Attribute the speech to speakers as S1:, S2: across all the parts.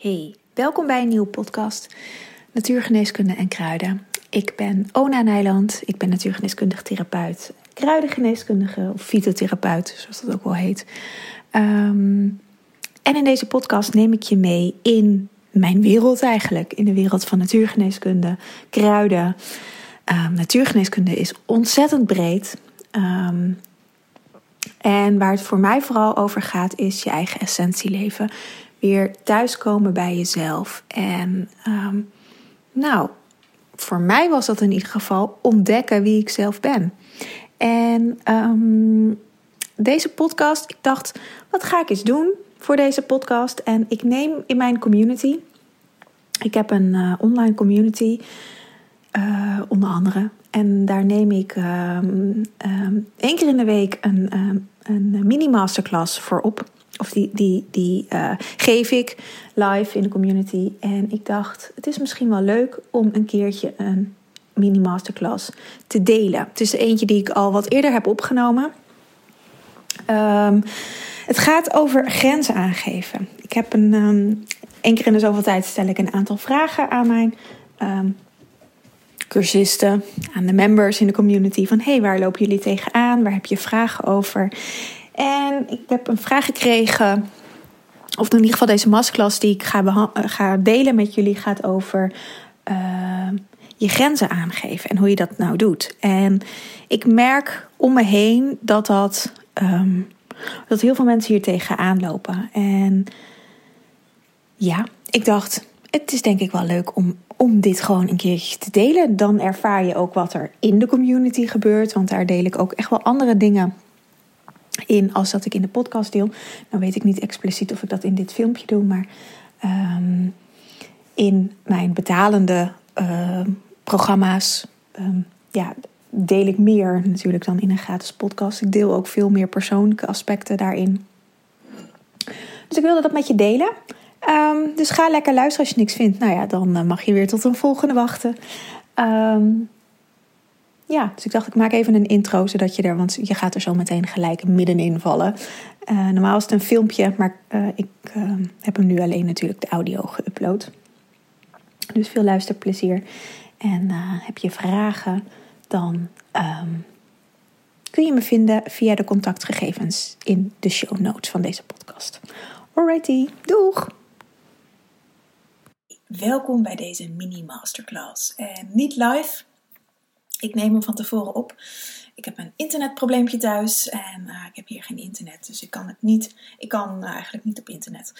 S1: Hey, welkom bij een nieuwe podcast Natuurgeneeskunde en Kruiden. Ik ben Ona Nijland, ik ben natuurgeneeskundig therapeut, kruidengeneeskundige of fytotherapeut, zoals dat ook wel heet. Ehm, en in deze podcast neem ik je mee in mijn wereld eigenlijk, in de wereld van natuurgeneeskunde, kruiden. Um, natuurgeneeskunde is ontzettend breed. Um, en waar het voor mij vooral over gaat, is je eigen essentie leven weer thuiskomen bij jezelf. En um, nou, voor mij was dat in ieder geval ontdekken wie ik zelf ben. En um, deze podcast, ik dacht, wat ga ik eens doen voor deze podcast? En ik neem in mijn community, ik heb een uh, online community, uh, onder andere. En daar neem ik um, één keer in de week een, een mini-masterclass voor op. Of die, die, die uh, geef ik live in de community. En ik dacht, het is misschien wel leuk om een keertje een mini masterclass te delen. Het is eentje die ik al wat eerder heb opgenomen. Um, het gaat over grenzen aangeven. Ik heb een. Um, één keer in de zoveel tijd stel ik een aantal vragen aan mijn um, cursisten, aan de members in de community. Van hey, waar lopen jullie tegenaan? Waar heb je vragen over? En ik heb een vraag gekregen, of in ieder geval deze masterclass die ik ga, eh, ga delen met jullie, gaat over uh, je grenzen aangeven en hoe je dat nou doet. En ik merk om me heen dat dat, um, dat heel veel mensen hier tegenaan lopen. En ja, ik dacht, het is denk ik wel leuk om, om dit gewoon een keertje te delen. Dan ervaar je ook wat er in de community gebeurt, want daar deel ik ook echt wel andere dingen in als dat ik in de podcast deel. Nou weet ik niet expliciet of ik dat in dit filmpje doe, maar um, in mijn betalende uh, programma's um, ja, deel ik meer natuurlijk dan in een gratis podcast. Ik deel ook veel meer persoonlijke aspecten daarin. Dus ik wilde dat met je delen. Dus ga lekker luisteren als je niks vindt. Nou ja, dan uh, mag je weer tot een volgende wachten. Ja, dus ik dacht, ik maak even een intro, zodat je er, want je gaat er zo meteen gelijk middenin vallen. Uh, normaal is het een filmpje, maar uh, ik uh, heb hem nu alleen natuurlijk de audio geüpload. Dus veel luisterplezier. En heb je vragen, dan um, kun je me vinden via de contactgegevens in de show notes van deze podcast. Alrighty, doeg! Welkom bij deze mini masterclass. En niet live, ik neem hem van tevoren op. Ik heb een internetprobleempje thuis en uh, ik heb hier geen internet, dus ik kan het niet. Ik kan uh, eigenlijk niet op internet.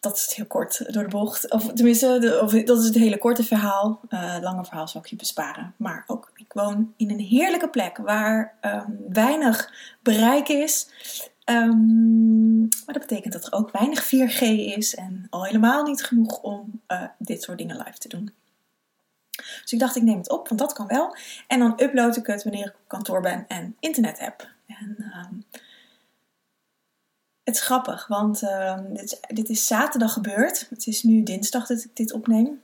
S1: Dat is het heel kort door de bocht. Of tenminste, of, dat is het hele korte verhaal. Uh, lange verhaal zal ik je besparen. Maar ook, ik woon in een heerlijke plek waar um, weinig bereik is. Um, maar dat betekent dat er ook weinig 4G is en al helemaal niet genoeg om dit soort dingen live te doen. Dus ik dacht, ik neem het op, want dat kan wel. En dan upload ik het wanneer ik op kantoor ben en internet heb. En um, het is grappig, want um, dit, dit, is, zaterdag gebeurd. Het is nu dinsdag dat ik dit opneem.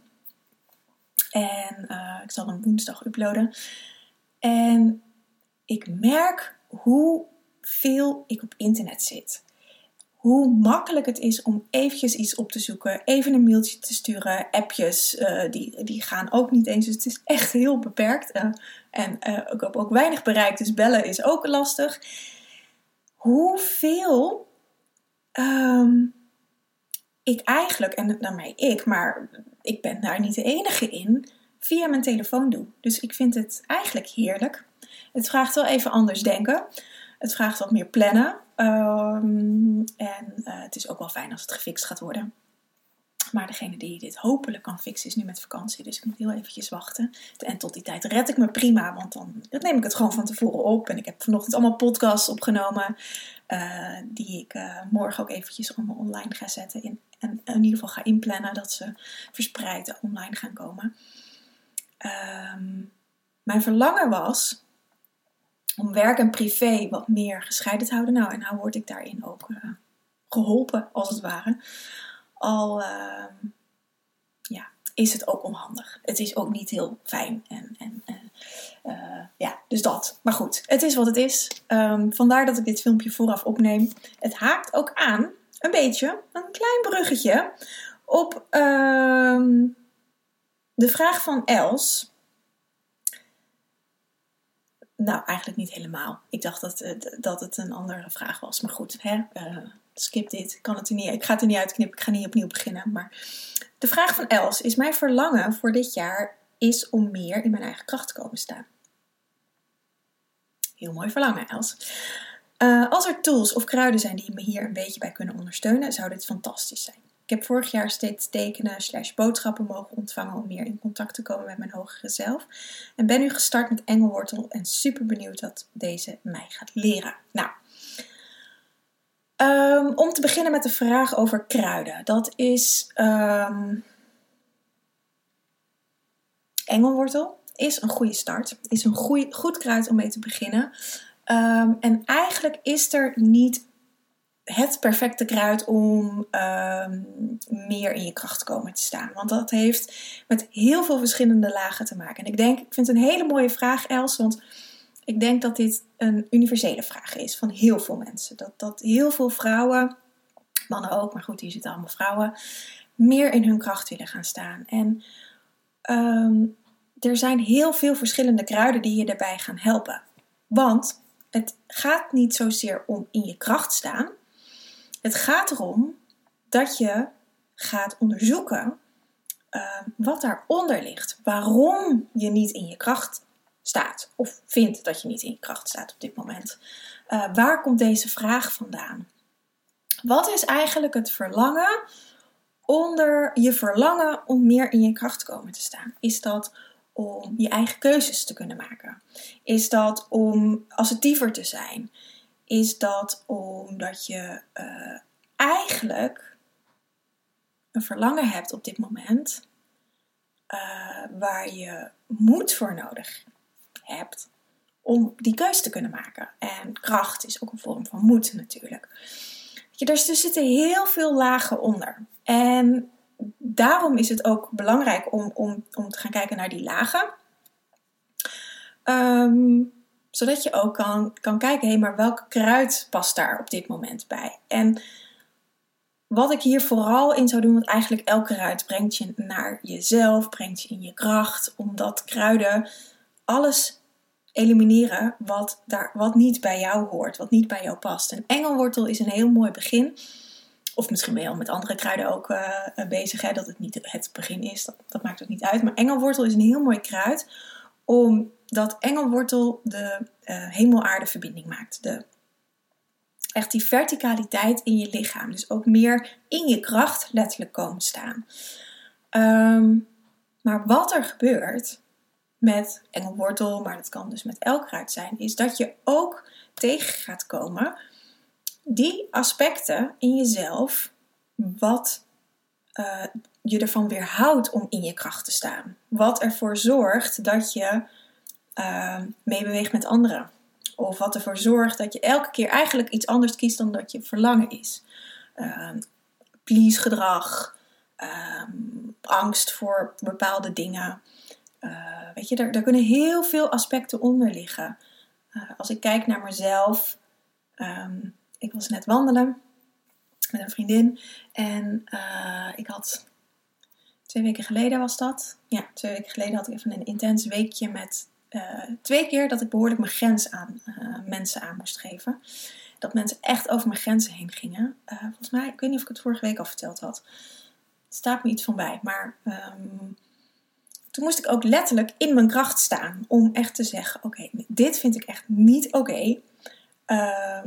S1: En uh, ik zal hem woensdag uploaden. En ik merk hoeveel ik op internet zit hoe makkelijk het is om eventjes iets op te zoeken, even een mailtje te sturen, appjes, uh, die, die gaan ook niet eens. Dus het is echt heel beperkt. Uh, en uh, ik heb ook weinig bereikt, dus bellen is ook lastig. Hoeveel um, ik eigenlijk, en daarmee ik, maar ik ben daar niet de enige in, via mijn telefoon doe. Dus ik vind het eigenlijk heerlijk. Het vraagt wel even anders denken. Het vraagt wat meer plannen. Um, en uh, het is ook wel fijn als het gefixt gaat worden. Maar degene die dit hopelijk kan fixen is nu met vakantie. Dus ik moet heel eventjes wachten. En tot die tijd red ik me prima. Want dan, neem ik het gewoon van tevoren op. En ik heb vanochtend allemaal podcasts opgenomen. Uh, die ik uh, morgen ook eventjes online ga zetten. In, en in ieder geval ga inplannen dat ze verspreid online gaan komen. Um, mijn verlangen was om werk en privé wat meer gescheiden te houden. Nou, en nou word ik daarin ook uh, geholpen, als het ware. Al uh, ja, is het ook onhandig. Het is ook niet heel fijn. En, en uh, ja, dus dat. Maar goed, het is wat het is. Um, vandaar dat ik dit filmpje vooraf opneem. Het haakt ook aan, een beetje, een klein bruggetje Op ehm, de vraag van Els. Nou, eigenlijk niet helemaal. Ik dacht dat, het, dat het een andere vraag was. Maar goed, hè? Uh, skip dit. Ik, kan het er niet, ik ga het er niet uitknippen. Ik ga niet opnieuw beginnen. Maar de vraag van Els is: Mijn verlangen voor dit jaar is om meer in mijn eigen kracht te komen staan. Heel mooi verlangen, Els. Uh, als er tools of kruiden zijn die me hier een beetje bij kunnen ondersteunen, zou dit fantastisch zijn. Ik heb vorig jaar steeds tekenen slash boodschappen mogen ontvangen om meer in contact te komen met mijn hogere zelf. En ben nu gestart met engelwortel en super benieuwd wat deze mij gaat leren. Nou, um, om te beginnen met de vraag over kruiden. Dat is um, engelwortel is een goede start. Is een goed kruid om mee te beginnen. Um, en eigenlijk is er niet het perfecte kruid om um, meer in je kracht te komen te staan. Want dat heeft met heel veel verschillende lagen te maken. En ik denk, ik vind het een hele mooie vraag, Els. Want ik denk dat dit een universele vraag is van heel veel mensen. Dat, dat heel veel vrouwen, mannen ook, maar goed, hier zitten allemaal vrouwen, meer in hun kracht willen gaan staan. En um, er zijn heel veel verschillende kruiden die je daarbij gaan helpen. Want het gaat niet zozeer om in je kracht staan. Het gaat erom dat je gaat onderzoeken uh, wat daaronder ligt. Waarom je niet in je kracht staat. Of vindt dat je niet in je kracht staat op dit moment. Uh, waar komt deze vraag vandaan? Wat is eigenlijk het verlangen onder je verlangen om meer in je kracht komen te staan? Is dat om je eigen keuzes te kunnen maken? Is dat om assertiever te zijn? Is dat omdat je uh, eigenlijk een verlangen hebt op dit moment uh, waar je moed voor nodig hebt om die keuze te kunnen maken? En kracht is ook een vorm van moed natuurlijk. Je, er zitten heel veel lagen onder. En daarom is het ook belangrijk om, om, om te gaan kijken naar die lagen. Um, zodat je ook kan, kan kijken, hé, hey, maar welk kruid past daar op dit moment bij? En wat ik hier vooral in zou doen, want eigenlijk elke kruid brengt je naar jezelf, brengt je in je kracht, omdat kruiden alles elimineren wat, daar, wat niet bij jou hoort, wat niet bij jou past. En engelwortel is een heel mooi begin. Of misschien ben je al met andere kruiden ook uh, bezig, hè, dat het niet het begin is. Dat, dat maakt ook niet uit. Maar engelwortel is een heel mooi kruid, omdat engelwortel de uh, hemel-aarde verbinding maakt. De, echt die verticaliteit in je lichaam. Dus ook meer in je kracht letterlijk komen staan. Um, maar wat er gebeurt met engelwortel, maar dat kan dus met elk kruid zijn, is dat je ook tegen gaat komen die aspecten in jezelf wat uh, je ervan weerhoudt om in je kracht te staan. Wat ervoor zorgt dat je uh, meebeweegt met anderen. Of wat ervoor zorgt dat je elke keer eigenlijk iets anders kiest dan dat je verlangen is. Uh, please gedrag, ehm, angst voor bepaalde dingen. Uh, weet je, daar, daar, kunnen heel veel aspecten onder liggen. als ik kijk naar mezelf, ik was net wandelen met een vriendin. En uh, ik had twee weken geleden was dat. Ja, twee weken geleden had ik even een intens weekje met uh, twee keer dat ik behoorlijk mijn grens aan uh, mensen aan moest geven. Dat mensen echt over mijn grenzen heen gingen. volgens mij, ik weet niet of ik het vorige week al verteld had. Het staat me iets van bij. Maar um, toen moest ik ook letterlijk in mijn kracht staan. Om echt te zeggen: Oké, dit vind ik echt niet oké.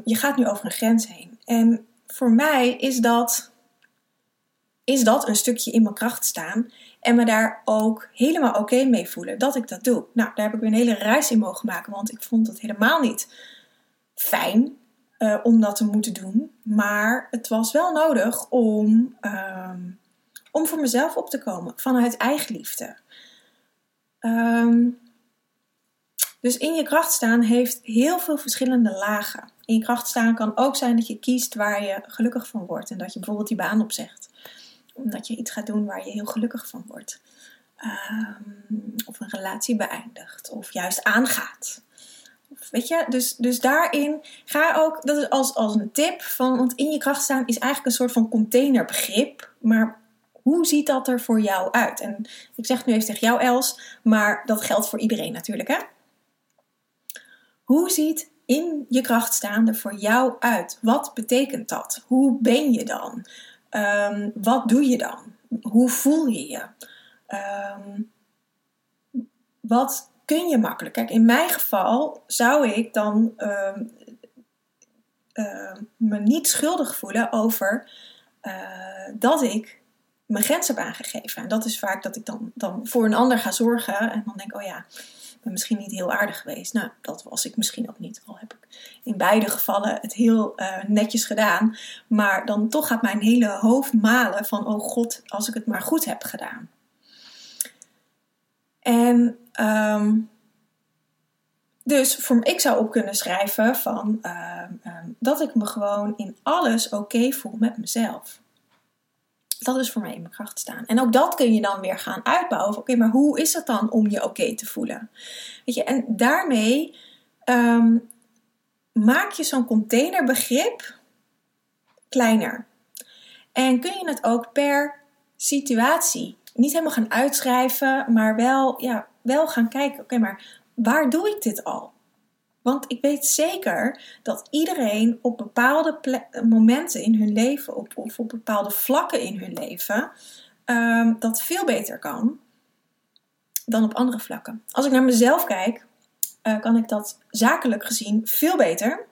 S1: Je gaat nu over een grens heen. En voor mij is dat, is dat een stukje in mijn kracht staan. En me daar ook helemaal oké mee voelen dat ik dat doe. Nou, daar heb ik weer een hele reis in mogen maken. Want ik vond het helemaal niet fijn uh, om dat te moeten doen. Maar het was wel nodig om, uh, om voor mezelf op te komen. Vanuit eigenliefde. Um, dus in je kracht staan heeft heel veel verschillende lagen. In je kracht staan kan ook zijn dat je kiest waar je gelukkig van wordt. En dat je bijvoorbeeld die baan opzegt. Omdat je iets gaat doen waar je heel gelukkig van wordt. Um, of een relatie beëindigt. Of juist aangaat. Weet je, dus, dus daarin ga ook, dat is als, als een tip. Van, want in je kracht staan is eigenlijk een soort van containerbegrip. Maar
S2: hoe ziet dat er voor jou uit? En ik zeg nu even tegen jou, Els, maar dat geldt voor iedereen natuurlijk, hè? Hoe ziet in je kracht staan er voor jou uit? Wat betekent dat? Hoe ben je dan? Ehm, wat doe je dan? Hoe voel je je? Ehm, wat kun je makkelijk? Kijk, in mijn geval zou ik dan ehm, me niet schuldig voelen over uh, dat ik mijn grens heb aangegeven. En dat is vaak dat ik dan, dan voor een ander ga zorgen en dan denk, oh ja, misschien niet heel aardig geweest. Nou, dat was ik misschien ook niet. Al heb ik in beide gevallen het heel uh, netjes gedaan. Maar dan toch gaat mijn hele hoofd malen van, oh god, als ik het maar goed heb gedaan. En um, dus voor, ik zou op kunnen schrijven van, uh, dat ik me gewoon in alles oké voel met mezelf. Dat is voor mij in mijn kracht staan. En ook dat kun je dan weer gaan uitbouwen. Oké, maar hoe is het dan om je oké te voelen? Weet je, en daarmee um, maak je zo'n containerbegrip kleiner. En kun je het ook per situatie niet helemaal gaan uitschrijven, maar wel, ja, wel gaan kijken. Oké, maar waar doe ik dit al? Want ik weet zeker dat iedereen op bepaalde momenten in hun leven, op, of op bepaalde vlakken in hun leven, um, dat veel beter kan dan op andere vlakken. Als ik naar mezelf kijk, uh, kan ik dat zakelijk gezien veel beter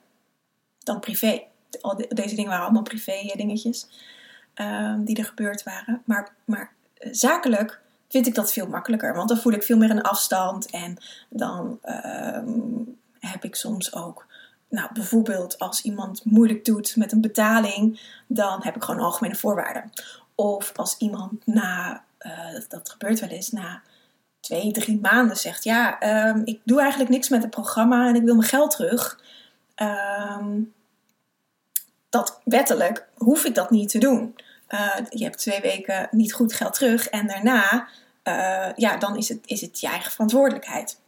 S2: dan privé. Deze dingen waren allemaal privé dingetjes um, die er gebeurd waren. Maar, maar uh, zakelijk vind ik dat veel makkelijker. Want dan voel ik veel meer een afstand. En dan um, heb ik soms ook. Nou, bijvoorbeeld als iemand moeilijk doet met een betaling, dan heb ik gewoon algemene voorwaarden. Of als iemand na, uh, dat gebeurt wel eens, na twee, drie maanden zegt: Ja, um, ik doe eigenlijk niks met het programma en ik wil mijn geld terug. Um, dat wettelijk hoef ik dat niet te doen. Uh, je hebt twee weken niet goed geld terug en daarna, uh, ja, dan is het, is het je eigen verantwoordelijkheid.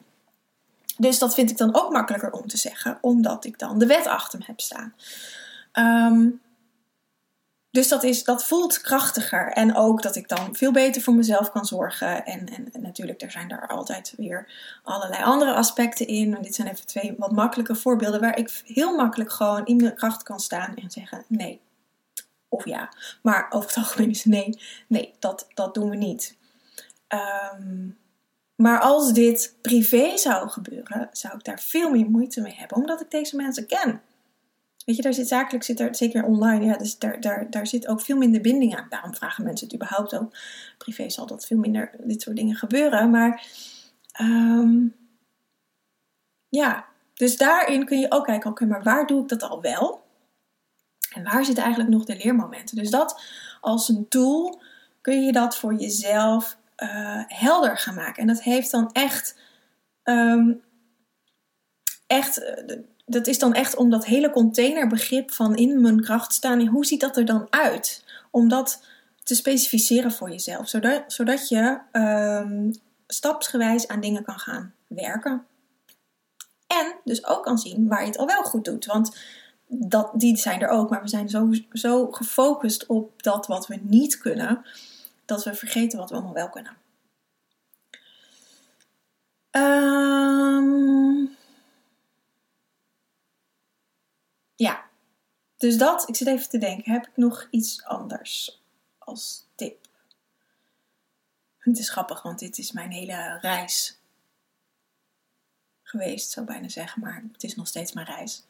S2: Dus dat vind ik dan ook makkelijker om te zeggen, omdat ik dan de wet achter me heb staan. Um, dus dat, is, dat voelt krachtiger. En ook dat ik dan veel beter voor mezelf kan zorgen. En, en, natuurlijk, er zijn daar altijd weer allerlei andere aspecten in. En dit zijn even twee wat makkelijke voorbeelden waar ik heel makkelijk gewoon in mijn kracht kan staan en zeggen nee. Of ja. Maar over het algemeen is nee. Nee, dat, dat doen we niet. Um, maar als dit privé zou gebeuren, zou ik daar veel meer moeite mee hebben, omdat ik deze mensen ken. Weet je, daar zit zakelijk, zit er, zeker online, ja, dus daar, daar, daar zit ook veel minder binding aan. Daarom vragen mensen het überhaupt ook. Privé zal dat veel minder, dit soort dingen gebeuren. Maar um, ja, dus daarin kun je ook kijken, oké, maar waar doe ik dat al wel? En waar zitten eigenlijk nog de leermomenten? Dus dat als een tool kun je dat voor jezelf uh, helder gaan maken. En dat heeft dan echt, um, echt, eh, dat is dan echt om dat hele containerbegrip van in mijn kracht staan. Hoe ziet dat er dan uit? Om dat te specificeren voor jezelf, zodat, zodat je um, stapsgewijs aan dingen kan gaan werken. En dus ook kan zien waar je het al wel goed doet. Want dat, die zijn er ook, maar we zijn zo, zo gefocust op dat wat we niet kunnen dat we vergeten wat we allemaal wel kunnen. Um, ja, dus dat, ik zit even te denken, heb ik nog iets anders als tip? Het is grappig, want dit is mijn hele reis geweest, zou ik bijna zeggen, maar het is nog steeds mijn reis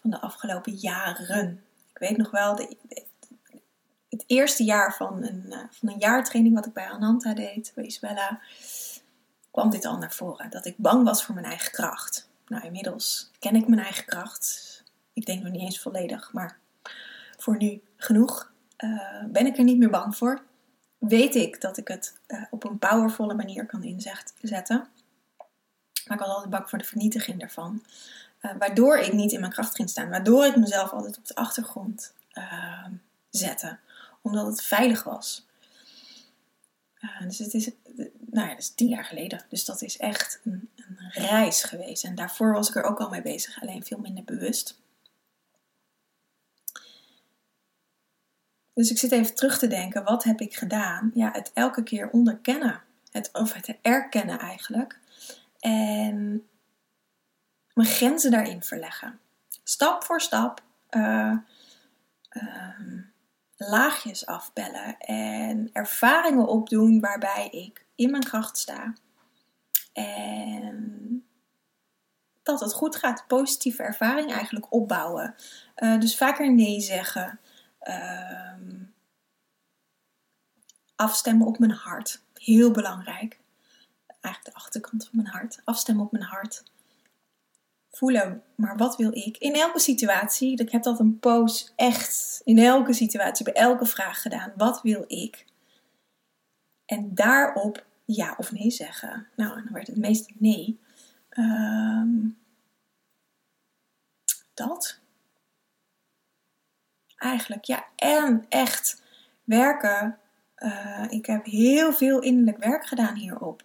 S2: van de afgelopen jaren. Ik weet nog wel, de, het eerste jaar van een, uh, van een jaartraining wat ik bij Ananta deed, bij Isabella, kwam dit al naar voren. Dat ik bang was voor mijn eigen kracht. Nou, inmiddels ken ik mijn eigen kracht. Ik denk nog niet eens volledig, maar voor nu genoeg. Uh, ben ik er niet meer bang voor. Weet ik dat ik het uh, op een powervolle manier kan inzetten. Maar ik was altijd bang voor de vernietiging daarvan. waardoor ik niet in mijn kracht ging staan. Waardoor ik mezelf altijd op de achtergrond zette omdat het veilig was. Dus het is, nou ja, dat is tien jaar geleden. Dus dat is echt een, een, reis geweest. En daarvoor was ik er ook al mee bezig, alleen veel minder bewust. Dus ik zit even terug te denken, wat heb ik gedaan? Ja, het elke keer onderkennen. Het, of het erkennen eigenlijk. En mijn grenzen daarin verleggen. Stap voor stap. Uh, laagjes afbellen. En ervaringen opdoen waarbij ik in mijn kracht sta. En dat het goed gaat. Positieve ervaring eigenlijk opbouwen. Uh, dus vaker nee zeggen. Ehm, afstemmen op mijn hart. Heel belangrijk. Eigenlijk de achterkant van mijn hart. Afstemmen op mijn hart. Voelen, maar wat wil ik? In elke situatie, ik heb dat een post echt in elke situatie, bij elke vraag gedaan. Wat wil ik? En daarop ja of nee zeggen. Nou, dan werd het meest nee. Um, dat. Eigenlijk, ja. En echt werken. Uh, ik heb heel veel innerlijk werk gedaan hierop.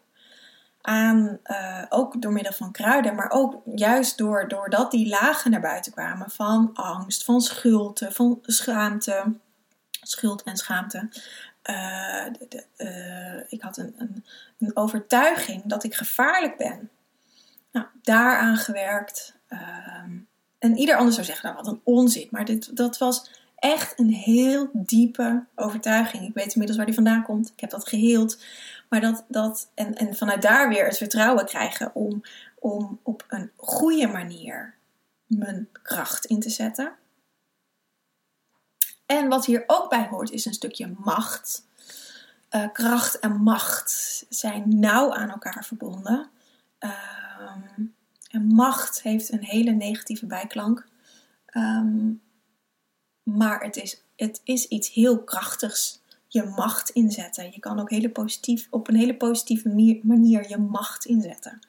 S2: Aan, uh, ook door middel van kruiden, maar ook juist door, doordat die lagen naar buiten kwamen van angst, van schuld, van schaamte. Schuld en schaamte. Uh, de, de, ik had een, een, een, overtuiging dat ik gevaarlijk ben. Nou, daaraan gewerkt. Uh, en ieder ander zou zeggen, nou wat een onzin. Maar dit, dat was echt een heel diepe overtuiging. Ik weet inmiddels waar die vandaan komt. Ik heb dat geheeld. Maar dat, dat en, en vanuit daar weer het vertrouwen krijgen om, om op een goede manier mijn kracht in te zetten. En wat hier ook bij hoort is een stukje macht. Uh, kracht en macht zijn nauw aan elkaar verbonden. Uh, en macht heeft een hele negatieve bijklank. Um, maar het is, het is iets heel krachtigs. Je macht inzetten. Je kan ook hele positief, op een hele positieve manier je macht inzetten.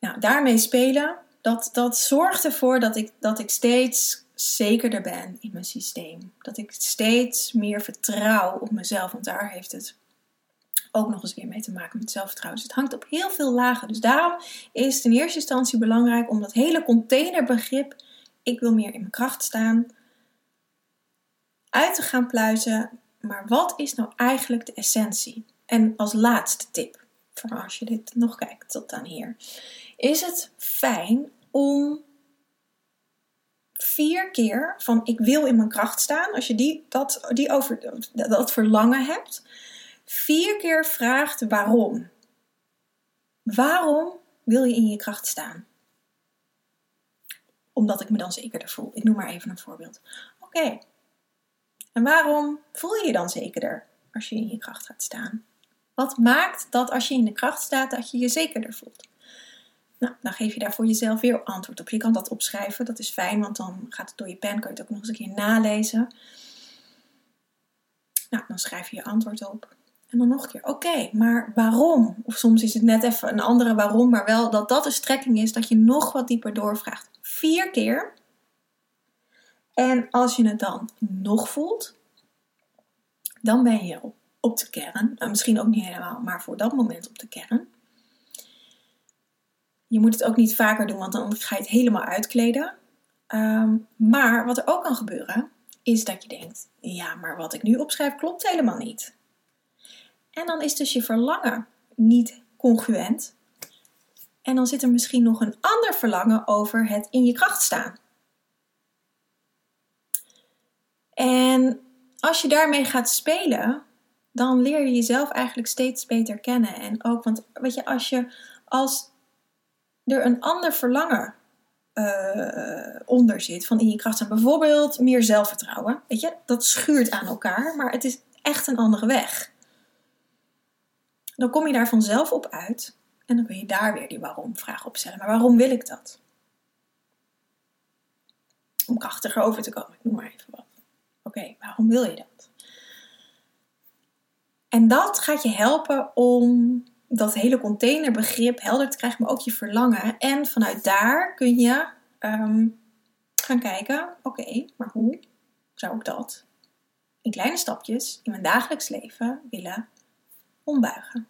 S2: Nou, daarmee spelen, dat, dat zorgt ervoor dat ik, dat ik steeds zekerder ben in mijn systeem. Dat ik steeds meer vertrouw op mezelf, want daar heeft het ook nog eens weer mee te maken met zelfvertrouwen. Dus het hangt op heel veel lagen. Dus daarom is het in eerste instantie belangrijk om dat hele containerbegrip, ik wil meer in mijn kracht staan, uit te gaan pluizen. Maar wat is nou eigenlijk de essentie? En als laatste tip, voor als je dit nog kijkt tot aan hier, is het fijn om vier keer van ik wil in mijn kracht staan, als je die, dat, die over, dat verlangen hebt, vier keer vraagt waarom. Waarom wil je in je kracht staan? Omdat ik me dan zekerder voel. Ik noem maar even een voorbeeld. Oké. En waarom voel je je dan zekerder als je in je kracht gaat staan? Wat maakt dat als je in de kracht staat, dat je je zekerder voelt? Nou, dan geef je daar voor jezelf weer antwoord op. Je kan dat opschrijven, dat is fijn, want dan gaat het door je pen, kan je het ook nog eens een keer nalezen. Nou, dan schrijf je je antwoord op. En dan nog een keer, oké, maar waarom? Of soms is het net even een andere waarom, maar wel dat dat een strekking is, dat je nog wat dieper doorvraagt. Vier keer. En als je het dan nog voelt, dan ben je op, de kern. Nou, misschien ook niet helemaal, maar voor dat moment op de kern. Je moet het ook niet vaker doen, want dan ga je het helemaal uitkleden. Ehm, maar wat er ook kan gebeuren, is dat je denkt: ja, maar wat ik nu opschrijf klopt helemaal niet. En dan is dus je verlangen niet congruent. En dan zit er misschien nog een ander verlangen over het in je kracht staan. En als je daarmee gaat spelen, dan leer je jezelf eigenlijk steeds beter kennen. En ook, want weet je, als je als er een ander verlangen uh, onder zit van in je kracht staan, bijvoorbeeld meer zelfvertrouwen, weet je, dat schuurt aan elkaar, maar het is echt een andere weg dan kom je daar vanzelf op uit en dan kun je daar weer die waarom-vraag op stellen. Maar waarom wil ik dat? Om krachtiger over te komen, ik noem maar even wat. Oké, waarom wil je dat? En dat gaat je helpen om dat hele containerbegrip helder te krijgen, maar ook je verlangen. En vanuit daar kun je ehm, gaan kijken: oké, maar hoe zou ik dat in kleine stapjes in mijn dagelijks leven willen ombuigen.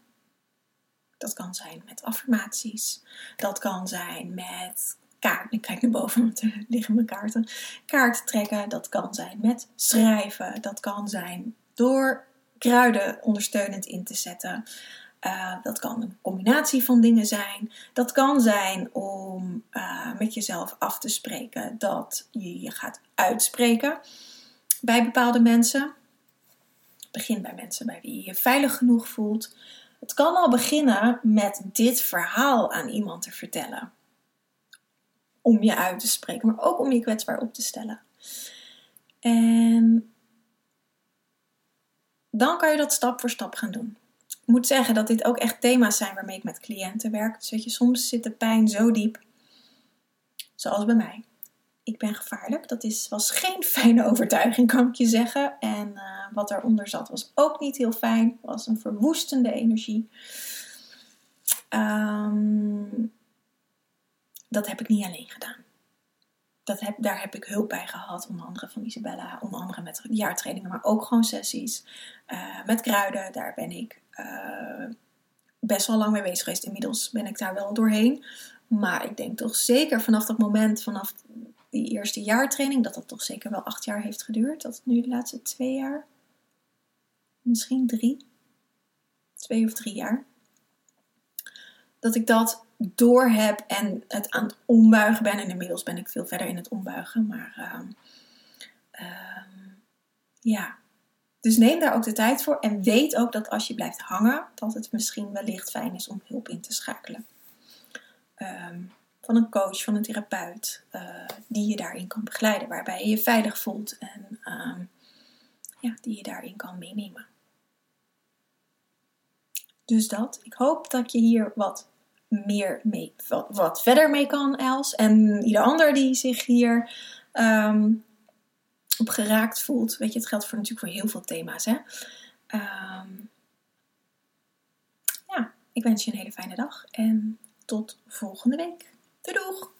S2: Dat kan zijn met affirmaties. Dat kan zijn met kaart. Ik kijk naar boven, want er liggen mijn kaarten. Kaart trekken, dat kan zijn met schrijven. Dat kan zijn door kruiden ondersteunend in te zetten. Uh, dat kan een combinatie van dingen zijn. Dat kan zijn om uh, met jezelf af te spreken dat je je gaat uitspreken bij bepaalde mensen. Begin bij mensen bij wie je je veilig genoeg voelt. Het kan al beginnen met dit verhaal aan iemand te vertellen. Om je uit te spreken, maar ook om je kwetsbaar op te stellen. En dan kan je dat stap voor stap gaan doen. Ik moet zeggen dat dit ook echt thema's zijn waarmee ik met cliënten werk. Dus je, soms zit de pijn zo diep, zoals bij mij. Ik ben gevaarlijk. Dat is, was geen fijne overtuiging, kan ik je zeggen. En uh, wat eronder zat was ook niet heel fijn. was een verwoestende energie. Um, dat heb ik niet alleen gedaan dat heb, daar heb ik hulp bij gehad. Onder andere van Isabella. Onder andere met jaartrainingen. Maar ook gewoon sessies. Uh, met kruiden. Daar ben ik uh, best wel lang mee bezig geweest. Inmiddels ben ik daar wel doorheen. Maar ik denk toch zeker vanaf dat moment. Vanaf die eerste jaartraining. Dat dat toch zeker wel acht jaar heeft geduurd. Dat nu de laatste twee jaar. Misschien drie. Twee of drie jaar. Dat ik dat door heb en het aan het ombuigen ben. En inmiddels ben ik veel verder in het ombuigen. Maar uh, uh, ja. Dus neem daar ook de tijd voor. En weet ook dat als je blijft hangen, dat het misschien wellicht fijn is om hulp in te schakelen. Um, van een coach, van een therapeut, uh, die je daarin kan begeleiden. Waarbij je je veilig voelt en um, ja, die je daarin kan meenemen. Dus dat. Ik hoop dat je hier wat meer mee, wat, verder mee kan, Els. En ieder ander die zich hier um, op geraakt voelt. Weet je, het geldt voor, natuurlijk voor heel veel thema's. Hè? Um, ja, ik wens je een hele fijne dag en tot volgende week. Doei!